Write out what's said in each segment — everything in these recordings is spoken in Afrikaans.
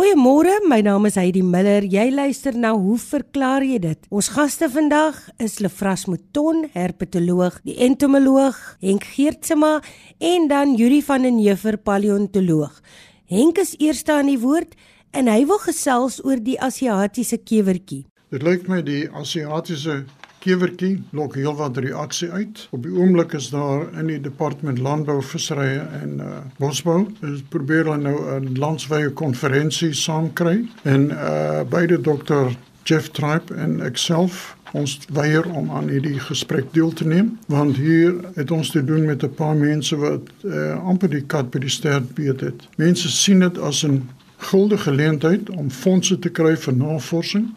Goeiemôre, my naam is Heidi Miller. Jy luister na Hoe verklaar jy dit? Ons gaste vandag is Lefras Mouton, herpetoloog, die entomoloog, Henk Geertsema en dan Yuri van den Heever, paleontoloog. Henk is eerste aan die woord en hy wil gesels oor die Asiatiese kewertjie. Dit lyk my die Asiatiese kewertjie lok heelwat reaksie uit. Op die oomblik is daar in die departement landbou, visserye en uh, bosbou, is probeer hulle nou 'n landwyse konferensie saamkry en uh beide dokter Jeff Tribe en ekself ons weier om aan hierdie gesprek deel te neem want hier het ons te doen met 'n paar mense wat uh, amper die kat by die stert beet het. Mense sien dit as 'n guldige geleentheid om fondse te kry vir navorsing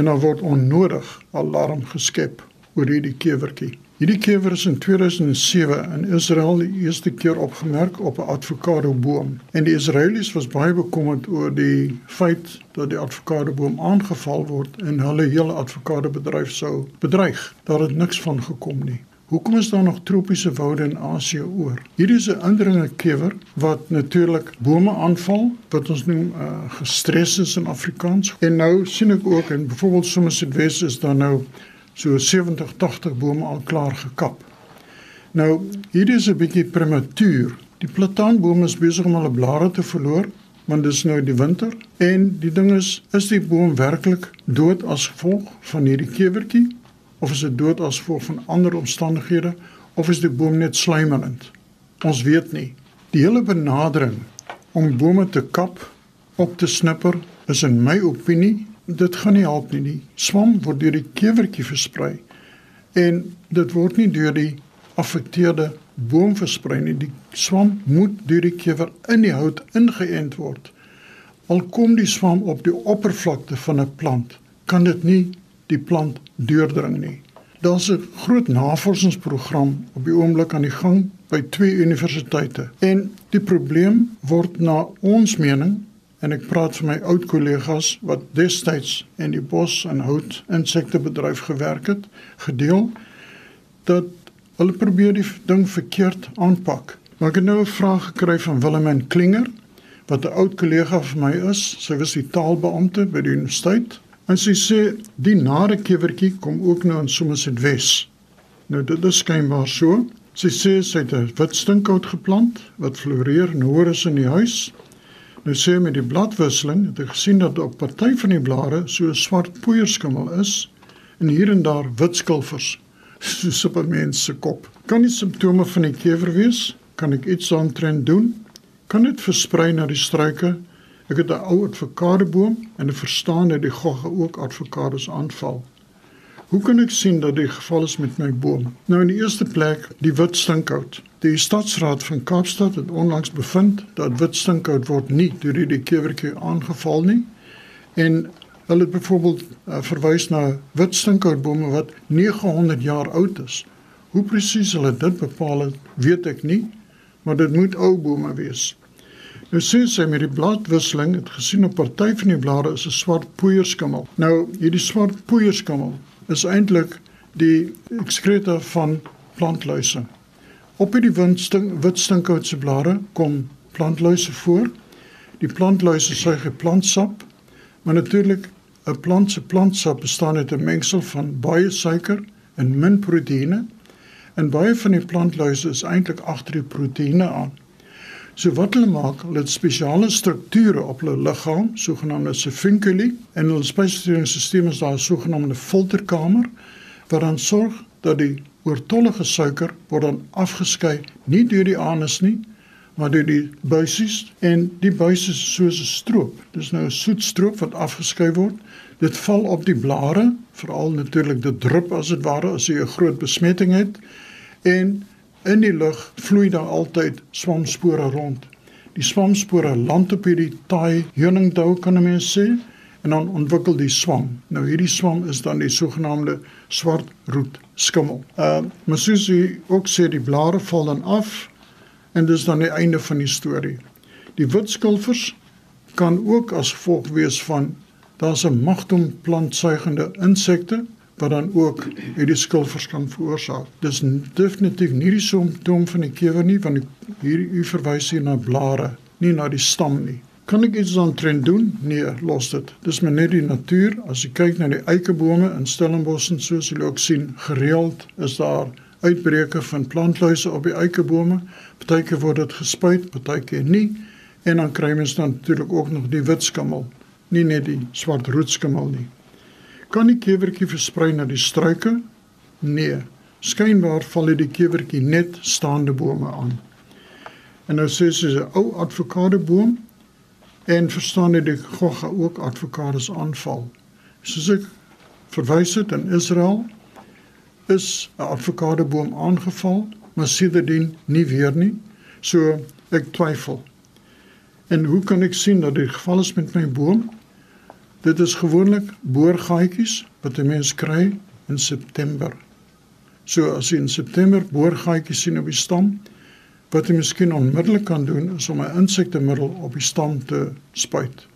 en dan word onnodig alarm geskep oor hierdie kewertjie. Hierdie kewer is in 2007 in Israel die eerste keer opgemerk op 'n avokado boom en die Israelies was baie bekommerd oor die feit dat die avokado boom aangeval word en hulle hele avokado bedryf sou bedreig. Daar het niks van gekom nie. Hoekom is daar nog tropiese woude in Asië oor? Hierdie is 'n indringende kewer wat natuurlik bome aanval wat ons noem uh, gestres is in Afrikaans. En nou sien ek ook in byvoorbeeld Somerset West is daar nou so 70, 80 bome al klaar gekap. Nou, hierdie is 'n bietjie prematuur. Die plataanboom is besig om hulle blare te verloor want dit is nou die winter en die ding is is die boom werklik dood as gevolg van hierdie kewertjie of is dit dood as gevolg van ander omstandighede of is die boom net slijmerend? Ons weet nie. Die hele benadering om bome te kap, op te snipper is in my opinie dit gaan nie help nie. Die swam word deur die kewertjie versprei en dit word nie deur die affekteerde boom versprei nie. Die swam moet deur die kewer in die hout ingeënt word. Al kom die swam op die oppervlakte van 'n plant, kan dit nie die plant deurdring nie. Daar's 'n groot navorsingsprogram op die oomblik aan die gang by twee universiteite. En die probleem word na ons mening en ek praat vir my oud kollegas wat destyds in die bos en hout insektebedryf gewerk het, gedeel dat hulle probeer die ding verkeerd aanpak. Maar ek het nou 'n vraag gekry van Willem Klinger wat 'n oud kollega van my is. Sy was die taalbeampte by die universiteit En sy sê die nare kewertjie kom ook nou in Somerset Wes. Nou dit is skynbaar so. Sy sê sy het 'n wit stinkhout geplant wat floreer noor is in die huis. Nou sê met die bladwisseling het ek gesien dat op party van die blare so 'n swart poeierskimmel is en hier en daar wit skilfers soos op 'n mens se kop. Kan dit simptome van die kewer wees? Kan ek iets aantrend doen? Kan dit versprei na die struike Ek het 'n ou advokaateboom en ek verstaan dat die gogge ook advokaats aanval. Hoe kan ek sien dat dit geval is met my boom? Nou in die eerste plek, die wit stinkhout. Die stadsraad van Kaapstad het onlangs bevind dat wit stinkhout word nie deur die kewertjie aangeval nie. En hulle het byvoorbeeld uh, verwys na wit stinkhoutbome wat 900 jaar oud is. Hoe presies hulle dit bepaal het, weet ek nie, maar dit moet ou bome wees. Nou sien sy met die bladwisseling het gesien op party van die blare is 'n swart poeierskimmel. Nou hierdie swart poeierskimmel is eintlik die ekskreta van plantluise. Op hierdie wit stinkhoutse blare kom plantluise voor. Die plantluise suig plantsap, maar natuurlik 'n plant se plantsap bestaan uit 'n mengsel van baie suiker en min proteïene. En baie van die plantluise is eintlik agter die proteïene aan. So wat hulle maak, hulle het spesiale strukture op hulle liggaam, sogenaamde sphinculi, en hulle spysverteringsstelsel is daar 'n sogenaamde filterkamer wat dan sorg dat die oortollige suiker word dan afgeskei nie deur die anus nie, maar deur die buisies en die buisies soos 'n stroop. Dis nou 'n soet stroop wat afgeskei word. Dit val op die blare, veral natuurlik dit drup as dit ware as jy 'n groot besmetting het en In die lug vloei daar altyd swamspore rond. Die swamspore land op hierdie taai heuningdou kan 'n mens sê en dan ontwikkel die swam. Nou hierdie swam is dan die sogenaamde swartroet skimmel. Uh maar soos jy ook sê die blare val dan af en dis dan die einde van die storie. Die wit skilfers kan ook as gevolg wees van daar's 'n magtom plantsuigende insekte wat dan ook hierdie skilfers kan veroorsaak. Dis definitief nie die simptoom van die kewer nie want hier u verwys hier na blare, nie na die stam nie. Kan ek iets aan trend doen? Nee, los dit. Dis maar net die natuur. As jy kyk na die eikebome in Stellenbosch en soos jy ook sien, gereeld is daar uitbreke van plantluise op die eikebome. Partyke word dit gespuit, partyke nie. En dan kry mens dan natuurlik ook nog die wit skimmel, nie net die swart roetskimmel nie. Kan die kewertjie versprei na die struike? Nee. Skynbaar val dit die kewertjie net staande bome aan. En nou sê sy 'n ou advokadeboom en verstaan jy die gogga ook advokates aanval. Soos ek verwys het in Israel is 'n advokadeboom aangeval, maar sedertdien nie weer nie. So ek twyfel. En hoe kan ek sien dat dit geval is met my boom? Dit is gewoonlik boorgaatjies wat 'n mens kry in September. So as jy in September boorgaatjies sien op die stam, wat jy miskien onmiddellik kan doen is om 'n insektemiddel op die stam te spuit.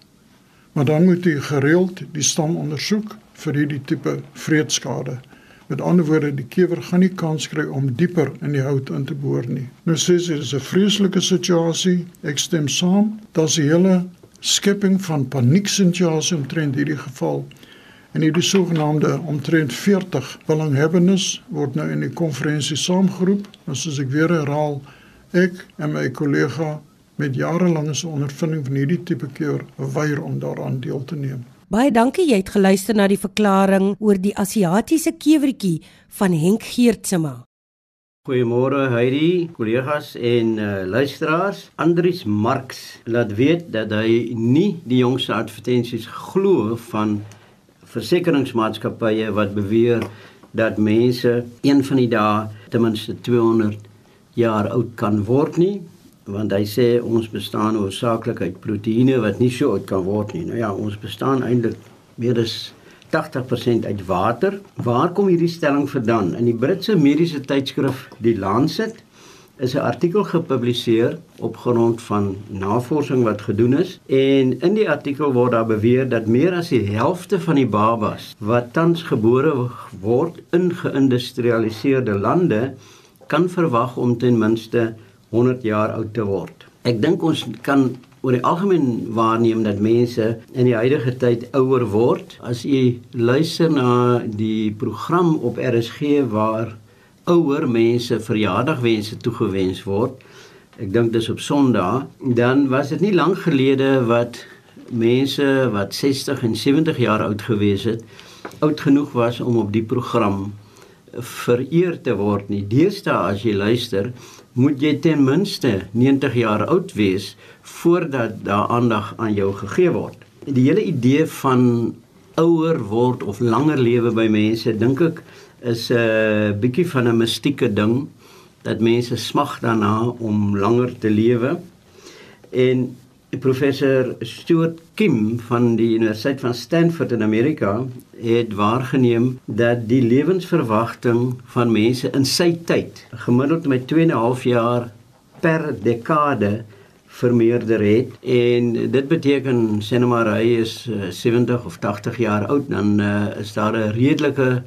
Maar dan moet jy gereeld die stam ondersoek vir hierdie tipe vreedskade. Met ander woorde, die kewer gaan nie kans kry om dieper in die hout in te boor nie. Nou sê sy dis 'n vreeslike situasie. Ek stem saam. Daar's 'n hele skepping van panieksituasie omtrent hierdie geval. En hierdie sogenaamde omtrent 40 belanghebbendes word nou in die konferensie saamgeroep. Nou soos ek weer herhaal, ek en my kollega met jarelange ondervinding van hierdie tipe kewer weier om daaraan deel te neem. Baie dankie jy het geluister na die verklaring oor die Asiatiese kewertjie van Henk Geertsema. Goeiemôre Heidi, kollegas en uh, luisteraars. Andries Marx laat weet dat hy nie die jongste advertensies glo van versekeringsmaatskappye wat beweer dat mense een van die dae ten minste 200 jaar oud kan word nie want hy sê ons bestaan hoofsaaklik uit proteïene wat nie so oud kan word nie. Nou ja, ons bestaan eintlik meer as 80% uit water. Waar kom hierdie stelling vandaan? In die Britse mediese tydskrif Die Lancet is 'n artikel gepubliseer op grond van navorsing wat gedoen is en in die artikel word daar beweer dat meer as die helfte van die babas wat tans gebore word in geïndustrialiseerde lande kan verwag om ten minste 100 jaar oud te word. Ek dink ons kan oor die algemeen waarneem dat mense in die huidige tyd ouer word. As jy luister na die program op RSG waar ouer mense verjaardagwense toegewens word, ek dink dis op Sondag, dan was dit nie lank gelede wat mense wat 60 en 70 jaar oud gewees het, oud genoeg was om op die program vereer te word nie. Deesdae as jy luister, moet jy ten minste 90 jaar oud wees voordat daar aandag aan jou gegee word. Die hele idee van ouer word of langer lewe by mense dink ek is 'n uh, bietjie van 'n mistieke ding dat mense smag daarna om langer te lewe. En professor Stuart Kim van die Universiteit van Stanford in Amerika het waargeneem dat die lewensverwagting van mense in sy tyd gemiddeld met 2.5 jaar per dekade vermeerder het en dit beteken sê nou maar hy is 70 eh, of 80 jaar oud dan uh, is daar 'n redelike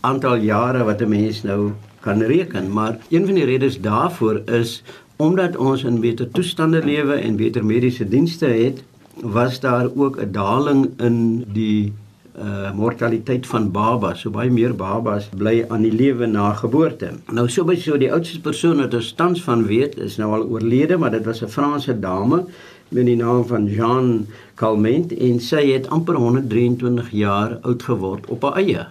aantal jare wat 'n mens nou kan reken. Maar een van die redes daarvoor is omdat ons in beter toestande lewe en beter mediese dienste het, was daar ook 'n daling in die uh mortaliteit van babas. So baie meer babas bly aan die lewe na geboorte. Nou so baie so die oudste persoon wat ons tans van weet is nou al oorlede, maar dit was 'n Franse dame met die naam van Jean Calment en sy het amper 123 jaar oud geword op haar eie.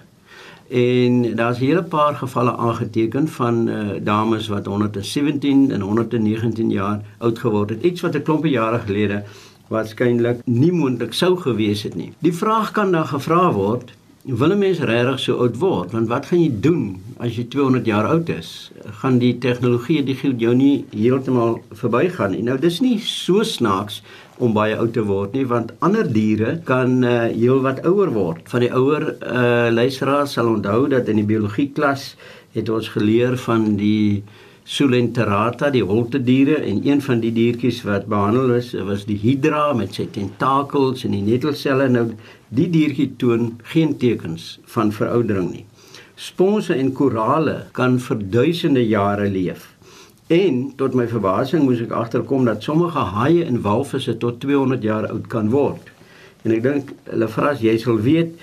En daar's 'n hele paar gevalle aangeteken van uh, dames wat 117 en 119 jaar oud geword het. Iets wat 'n klompie jare gelede waarskynlik nie moontlik sou gewees het nie. Die vraag kan dan gevra word, wil 'n mens regtig so oud word? Want wat gaan jy doen as jy 200 jaar oud is? Gaan die tegnologie die jou nie heeltemal verbygaan nie? Nou dis nie so snaaks om baie oud te word nie want ander diere kan uh, heelwat ouer word. Van die ouer uh, luisteraars sal onthou dat in die biologie klas het ons geleer van die Sulenterata, die holte diere en een van die diertjies wat behandel is was die hydra met sy tentakels en die netelselle. Nou die diertjie toon geen tekens van veroudering nie. Sponse en korale kan vir duisende jare leef En tot my verbasing moes ek agterkom dat sommige haie en walvisse tot 200 jaar oud kan word. En ek dink hulle vras jy sal weet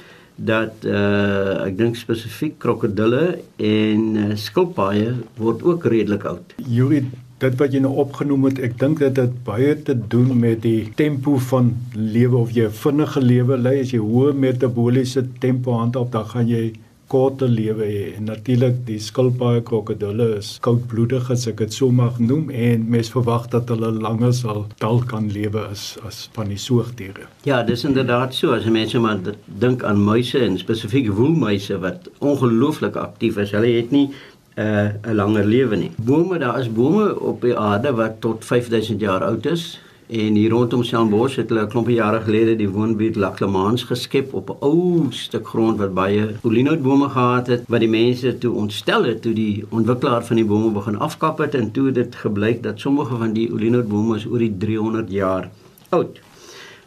dat uh ek dink spesifiek krokodille en uh, skilpaaie word ook redelik oud. Yuri dit wat jy nou opgenoem het, ek dink dit het baie te doen met die tempo van lewe of jy 'n vinnige lewe lei as jy hoë metaboliese tempo handhaaf, dan gaan jy korter lewe hê en natuurlik die skilpaaie krokodille is koudbloedig as ek dit so mag noem en mens verwag dat hulle langer sal dalk kan lewe as as van die soogdiere. Ja, dis inderdaad so as mense maar dink aan muise en spesifiek woelmuise wat ongelooflik aktief is. Hulle het nie uh, 'n langer lewe nie. Bome, daar is bome op die aarde wat tot 5000 jaar oud is. En hier rondom Stellenbosch het hulle 'n klompie jare gelede die woonbuurt Laclemaans geskep op 'n ou stuk grond wat baie olienoutbome gehad het wat die mense toe ontstel het toe die ontwikkelaar van die bome begin afkap het en toe dit gebleik dat sommige van die olienoutbome is oor die 300 jaar oud.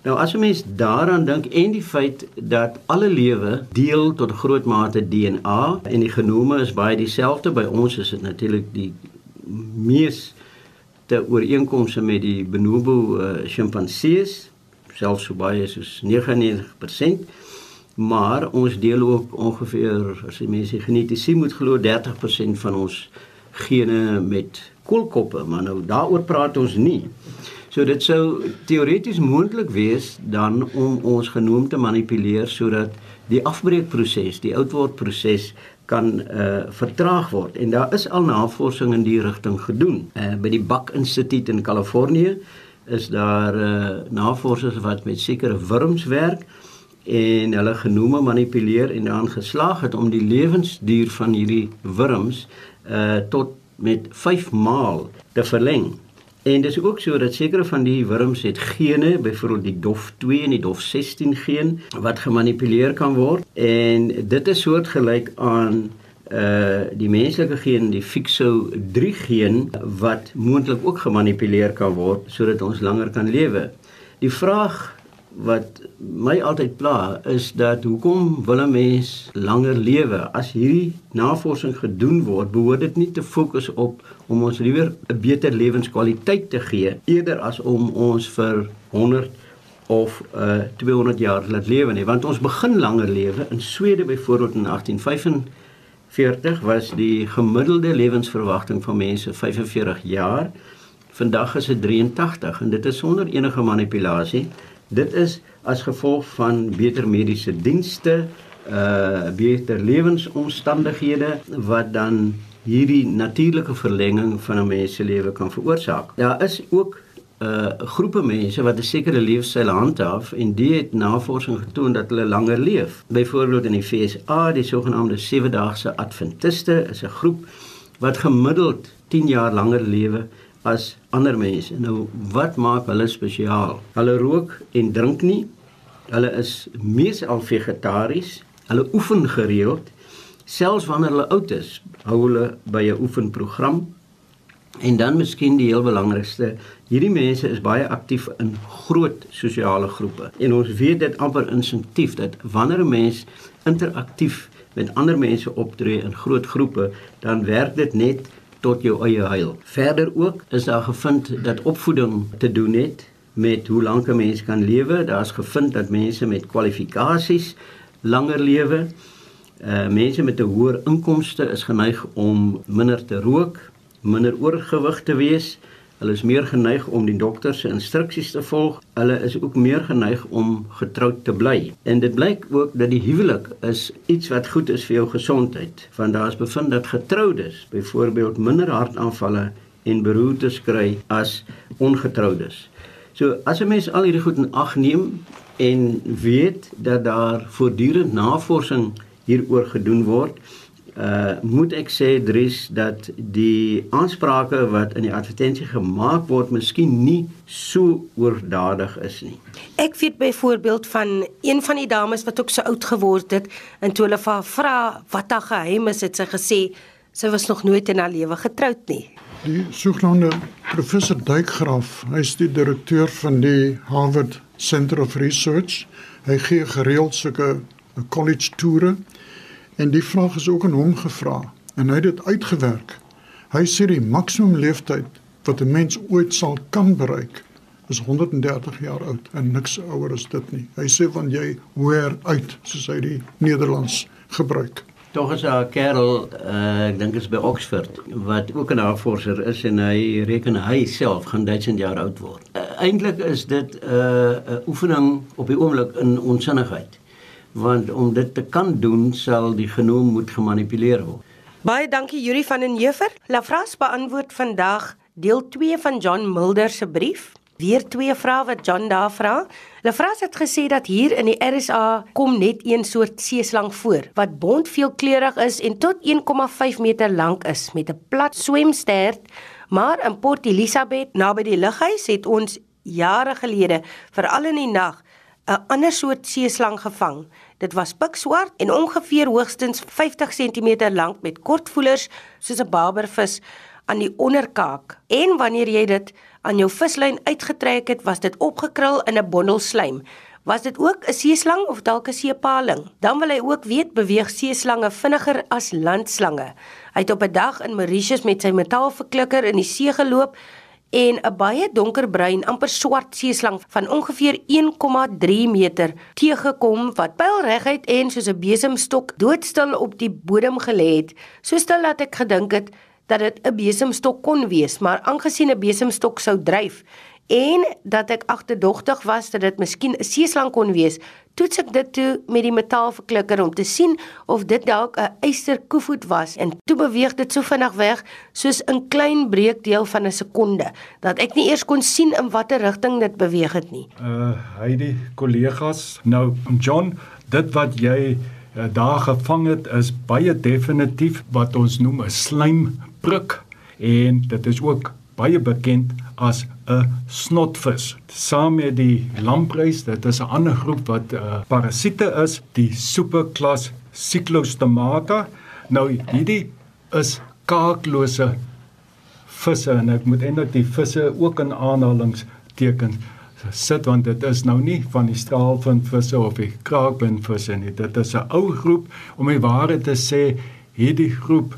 Nou as 'n mens daaraan dink en die feit dat alle lewe deel tot 'n groot mate DNA en die genome is baie dieselfde by ons is dit natuurlik die mees te ooreenkomste met die bonobo uh, sjimpansees selfs so baie soos 99% maar ons deel ook ongeveer as jy mense genetiese moet glo 30% van ons gene met koolkoppe maar nou daaroor praat ons nie. So dit sou teoreties moontlik wees dan om ons genoom te manipuleer sodat die afbreekproses die oudwordproses kan uh vertraag word en daar is al navorsing in die rigting gedoen. Uh by die Buck Instituut in Kalifornië is daar uh navorsers wat met sekere wurms werk en hulle genome manipuleer en dan geslaag het om die lewensduur van hierdie wurms uh tot met 5 maal te verleng. En dit is ook so dat sekere van die wurms het gene, byvoorbeeld die DOF2 en die DOF16 geen wat gemanipuleer kan word en dit is soortgelyk aan uh die menslike geen, die FIXO3 geen wat moontlik ook gemanipuleer kan word sodat ons langer kan lewe. Die vraag wat my altyd pla is dat hoekom wil 'n mens langer lewe? As hierdie navorsing gedoen word behoort dit nie te fokus op om ons liewer 'n beter lewenskwaliteit te gee eerder as om ons vir 100 of uh 200 jaar laat lewe nie. Want ons begin langer lewe. In Swede byvoorbeeld in 1845 was die gemiddelde lewensverwagting van mense 45 jaar. Vandag is dit 83 en dit is sonder enige manipulasie Dit is as gevolg van beter mediese dienste, uh beter lewensomstandighede wat dan hierdie natuurlike verlenging van 'n mens se lewe kan veroorsaak. Daar is ook uh groepe mense wat 'n sekere leefstyl handhaaf en die het navorsing getoon dat hulle langer leef. Byvoorbeeld in die FSA, die sogenaamde 7-daagse adventiste is 'n groep wat gemiddeld 10 jaar langer lewe as ander mense. Nou wat maak hulle spesiaal? Hulle rook en drink nie. Hulle is meesal vegetaries. Hulle oefen gereeld. Selfs wanneer hulle oud is, hou hulle by 'n oefenprogram. En dan miskien die heel belangrikste, hierdie mense is baie aktief in groot sosiale groepe. En ons weet dit amper instinktief dat wanneer 'n mens interaktief met ander mense optree in groot groepe, dan werk dit net tot jou eie heil. Verder ook is daar gevind dat opvoeding te doen het met hoe lank 'n mens kan lewe. Daar's gevind dat mense met kwalifikasies langer lewe. Uh mense met 'n hoër inkomste is geneig om minder te rook, minder oorgewig te wees. Hulle is meer geneig om die dokter se instruksies te volg. Hulle is ook meer geneig om getroud te bly. En dit blyk ook dat die huwelik is iets wat goed is vir jou gesondheid. Want daar is bevind dat getroudes byvoorbeeld minder hartaanvalle en beroertes kry as ongetroudes. So as 'n mens al hierdie goed in ag neem en weet dat daar voortdurend navorsing hieroor gedoen word, uh moet ek sê Dries dat die aansprake wat in die advertensie gemaak word miskien nie so oordadig is nie. Ek weet byvoorbeeld van een van die dames wat ook so oud geword het en toe hulle vir haar vra wat haar geheim is, het sy gesê sy was nog nooit in haar lewe getroud nie. Die sogenaamde professor Duykgraaf, hy is die direkteur van die Harvard Center of Research. Hy gee gereeld sulke college toere En die vraag is ook aan hom gevra en hy het dit uitgewerk. Hy sê die maksimum leeftyd wat 'n mens ooit sal kan bereik is 130 jaar oud en niks ouer as dit nie. Hy sê van jy wear uit soos hy die Nederlands gebruik. Tog is daar 'n kerel, uh, ek dink is by Oxford wat ook 'n navorser is en hy reken hy self gaan 1000 jaar oud word. Uh, Eintlik is dit 'n uh, oefening op die oomblik in onsinnigheid. Want om dit te kan doen, sal die genoom moet gemanipuleer word. Baie dankie Yuri van den Heever. Lafras beantwoord vandag deel 2 van John Mulder se brief. Weer twee vrae wat John daar vra. Lefras het gesê dat hier in die RSA kom net een soort seeslang voor wat bontveelkleurig is en tot 1,5 meter lank is met 'n plat swemstert, maar in Port Elizabeth naby die lughuis het ons jare gelede, veral in die nag, 'n ander soort seeslang gevang. Dit was pikswart en ongeveer hoogstens 50 cm lank met kort voelers soos 'n barbervis aan die onderkaak. En wanneer jy dit aan jou vislyn uitgetrek het, was dit opgekrul in 'n bondel slaim. Was dit ook 'n seeslang of dalk 'n seepaling? Dan wil hy ook weet beweeg seeslange vinniger as landslange. Hy het op 'n dag in Mauritius met sy metaalverklikker in die see geloop en 'n baie donkerbruin, amper swart seeslang van ongeveer 1,3 meter teëgekom wat pylreguit en soos 'n besemstok doodstil op die bodem gelê het. So stil dat ek gedink het dat dit 'n besemstok kon wees, maar aangesien 'n besemstok sou dryf en dat ek agterdogtig was dat dit miskien 'n seeslang kon wees, toets ek dit toe met die metaalverklikker om te sien of dit dalk 'n eysterkoevoet was en toe beweeg dit so vinnig weg soos 'n klein breekdeel van 'n sekonde dat ek nie eers kon sien in watter rigting dit beweeg het nie. Uh Heidi kollegas, nou John, dit wat jy uh, daar gevang het is baie definitief wat ons noem 'n slijm prik en dit is ook baie bekend as 'n snotvis. Saam met die lampreis, dit is 'n ander groep wat uh, parasiete is, die superklas Cyclostomata. Nou hierdie is kaaklose visse en ek moet eintlik die visse ook in aanhalingstekens sit want dit is nou nie van die straalvindvisse of die kraakbindvisse nie. Dit is 'n ou groep om die waarheid te sê, hierdie groep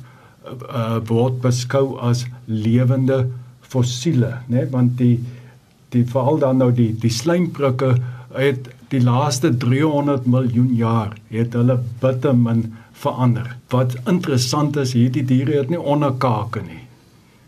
uh, word beskou as lewende fossiele, né? Want die die veral dan nou die die slijmprikke het die laaste 300 miljoen jaar het hulle bitter min verander. Wat interessant is, hierdie diere het nie onderkake nie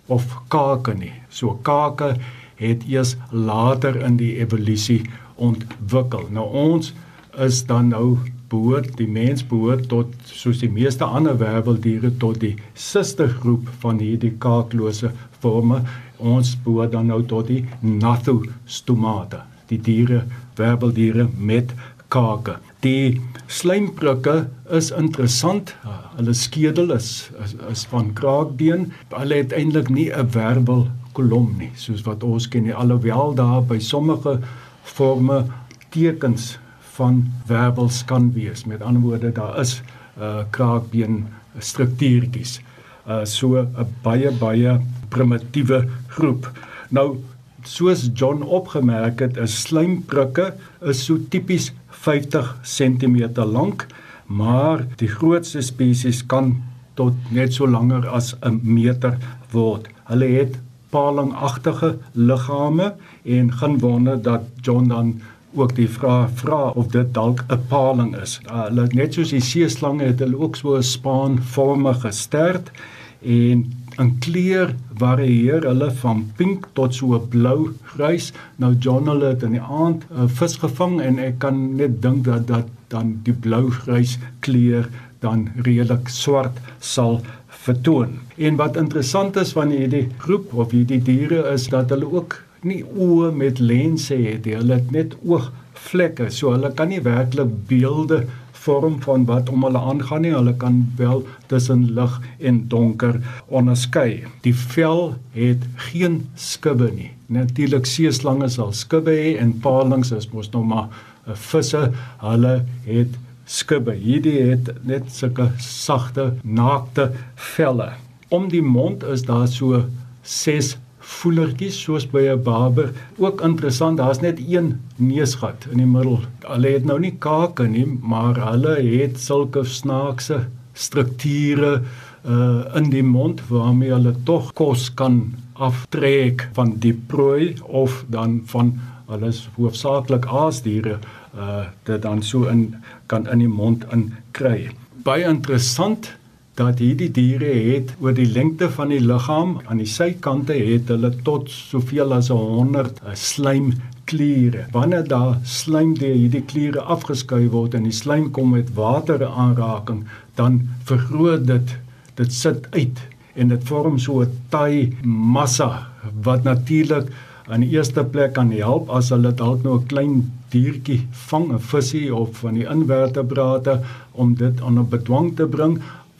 of kake nie. So kake het eers later in die evolusie ontwikkel. Nou ons is dan nou behoort die mens behoort tot soos die meeste ander werveldiere tot die sustergroep van hierdie kaaklose forme. Ons behoort dan nou tot die Gnathostomata, die diere werveldiere met kake. Die slijmprikke is interessant. Hulle skedel is is, is van kraakbeen. Hulle het eintlik nie 'n wervelkolom nie, soos wat ons ken nie. Alhoewel daar by sommige forme tekens van wervels kan wees. Met ander woorde, daar is uh kraakbeen struktuurtjies. Uh so 'n baie baie primitiewe groep. Nou soos John opgemerk het, is slijmprikke is so tipies 50 cm lank, maar die grootste spesies kan tot net so langer as 'n meter word. Hulle het palingagtige liggame en geen wonder dat John dan ook die vraag vra of dit dalk 'n paling is. Uh, hulle uh, net soos die seeslange het hulle ook so 'n spaanvormige stert en in kleur varieer hulle van pink tot so 'n blou-grys. Nou John het in die aand 'n uh, vis gevang en ek kan net dink dat dat dan die blou-grys kleur dan redelik swart sal vertoon. En wat interessant is van hierdie groep of hierdie diere is dat hulle ook nie oë met lense het nie. Hulle het net oogvlekke. So hulle kan nie werklik beelde vorm van wat om hulle aangaan nie. Hulle kan wel tussen lig en donker onderskei. Die vel het geen skubbe nie. Natuurlik seeslange sal skubbe hê en palings is mos nou maar 'n visse. Hulle het skubbe. Hierdie het net sulke sagte, naakte velle. Om die mond is daar so 6 voelertjies soos by 'n barber. Ook interessant, daar's net een neusgat in die middel. Hulle het nou nie kake nie, maar hulle het sulke snaakse strukture uh in die mond waarmee hulle tog kos kan aftrek van die prooi of dan van hulle hoofsaaklik aasdiere uh dit dan so in kan in die mond in kry. Baie interessant dat hierdie diere het oor die lengte van die liggaam aan die sykante het hulle tot soveel as 100 uh, slijmkliere. Wanneer daar slijm deur hierdie kliere afgeskei word en die slijm kom met water aanraking, dan vergroot dit dit sit uit en dit vorm so 'n taai massa wat natuurlik aan die eerste plek kan help as hulle dalk nou 'n klein diertjie vang, 'n visie of van die invertebrate om dit 'n bedwang te bring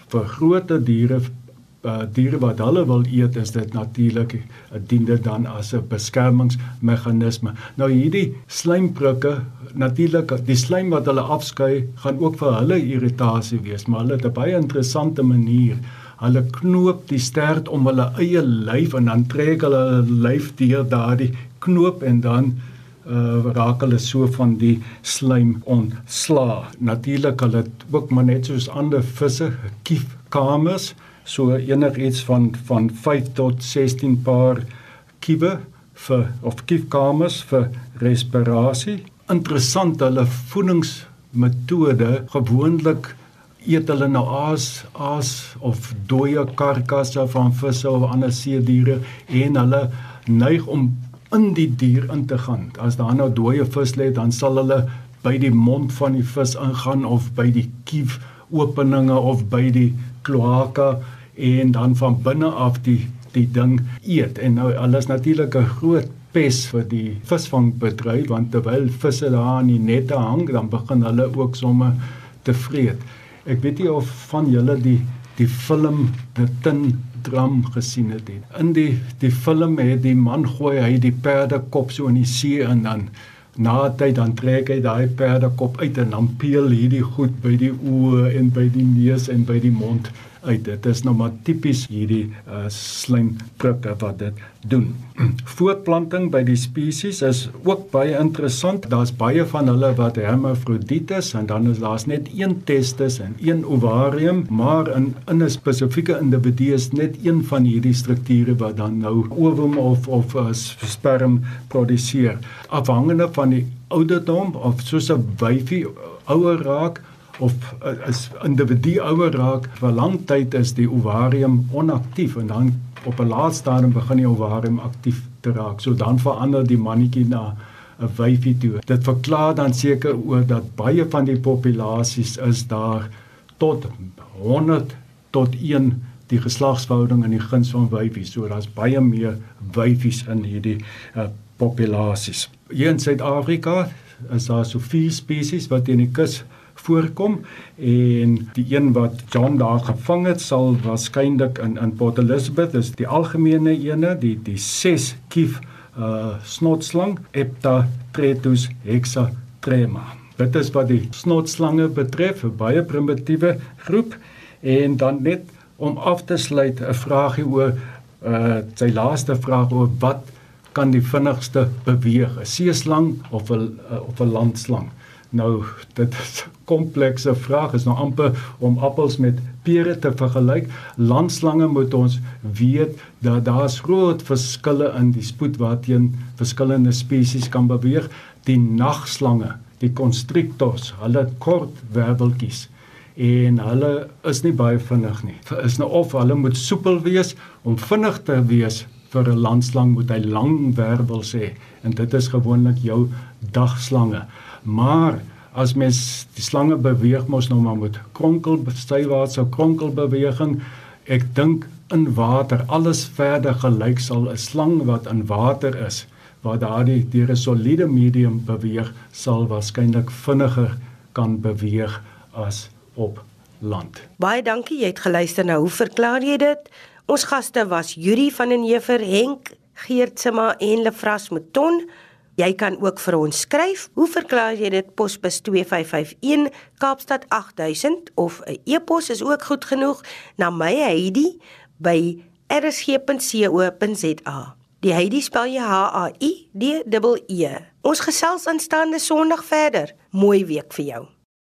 vir groot diere uh, diere wat hulle wil eet is dit natuurlik uh, dien dit dan as 'n beskermingsmeganisme. Nou hierdie slijmprikke natuurlik die slijm wat hulle afskei gaan ook vir hulle irritasie wees, maar hulle het 'n baie interessante manier. Hulle knoop die stert om hulle eie lyf en dan trek hulle hulle lyf deur daardie knoop en dan uh raak hulle so van die slaim ontsla. Natuurlik hulle ook maar net soos ander visse, kiefkamers, so enigiets van van 5 tot 16 paar kiewe vir of kiefkamers vir respirasie. Interessant hulle voedingsmetode gewoonlik eet hulle nou aas aas of dooie karkasse van visse of ander see diere en hulle neig om in die dier in te gaan. As daar nou dooie vis lê, dan sal hulle by die mond van die vis ingaan of by die kief openinge of by die kloaka en dan van binne af die die ding eet. En nou alles natuurlik 'n groot pes vir die visvangbedryf want terwyl visse daar in die nette hang, dan begin hulle ook somme te vreet. Ek weet nie of van julle die die film The Tin dram gesien het. In die die film het die man gooi hy die perdekop so in die see en dan na tyd dan trek hy daai perdekop uit en dan peel hierdie goed by die oë en by die neus en by die mond uit. Dit is nou maar tipies hierdie uh, slijmprikke wat dit doen. Voortplanting by die spesies is ook baie interessant. Daar's baie van hulle wat hermafrodites en dan is daar's net een testis en een ovarium, maar in in 'n spesifieke individu is net een van hierdie strukture wat dan nou ovum of of uh, sperm produseer. Afhangende van die ouderdom of soos 'n wyfie ouer raak of as individu ouer raak vir lang tyd is die ovarium onaktief en dan op 'n laat stadium begin die ovarium aktief te raak. So dan verander die mannetjie na 'n wyfie toe. Dit verklaar dan seker oor dat baie van die populasies is daar tot 100 tot 1 die geslagsverhouding in die guns van wyfies. So daar's baie meer wyfies in hierdie uh, populasies. Hier in Suid-Afrika is daar so vier spesies wat in die kus voorkom en die een wat John daar gevang het sal waarskynlik in in Port Elizabeth is die algemene ene die die 6 kief uh snotslang Eptatretus hexatrema. Dit is wat die snotslange betref, 'n baie primitiewe groep en dan net om af te sluit 'n vraagie oor uh sy laaste vraag oor wat kan die vinnigste beweeg, 'n seeslang of 'n uh, of 'n landslang? Nou dit is 'n komplekse vraag is nou amper om appels met pere te vergelyk. Landslange moet ons weet dat daar's groot verskille in die spoed waarteen verskillende spesies kan beweeg. Die nagslange, die constrictors, hulle kort werveltjies en hulle is nie baie vinnig nie. Is nou of hulle moet soepel wees om vinnig te wees vir 'n landslang moet hy lang wervels hê en dit is gewoonlik jou dagslange. Maar as mens die slange beweeg mos nou maar met kronkel stywaartse kronkelbeweging. Ek dink in water alles verder gelyk sal 'n slang wat in water is waar daardie deur 'n soliede medium beweeg sal waarskynlik vinniger kan beweeg as op land. Baie dankie, jy het geluister na hoe verklaar jy dit? Ons gaste was Yuri van den Heever, Henk Geertsma en Lefras Mouton. Jy kan ook vir ons skryf. Hoe verklaar jy dit posbus 2551 Kaapstad 8000 of 'n e-pos is ook goed genoeg na my Heidi by rsg.co.za. Die Heidi spel jy H A I D E E. Ons gesels aanstaande Sondag verder. Mooi week vir jou.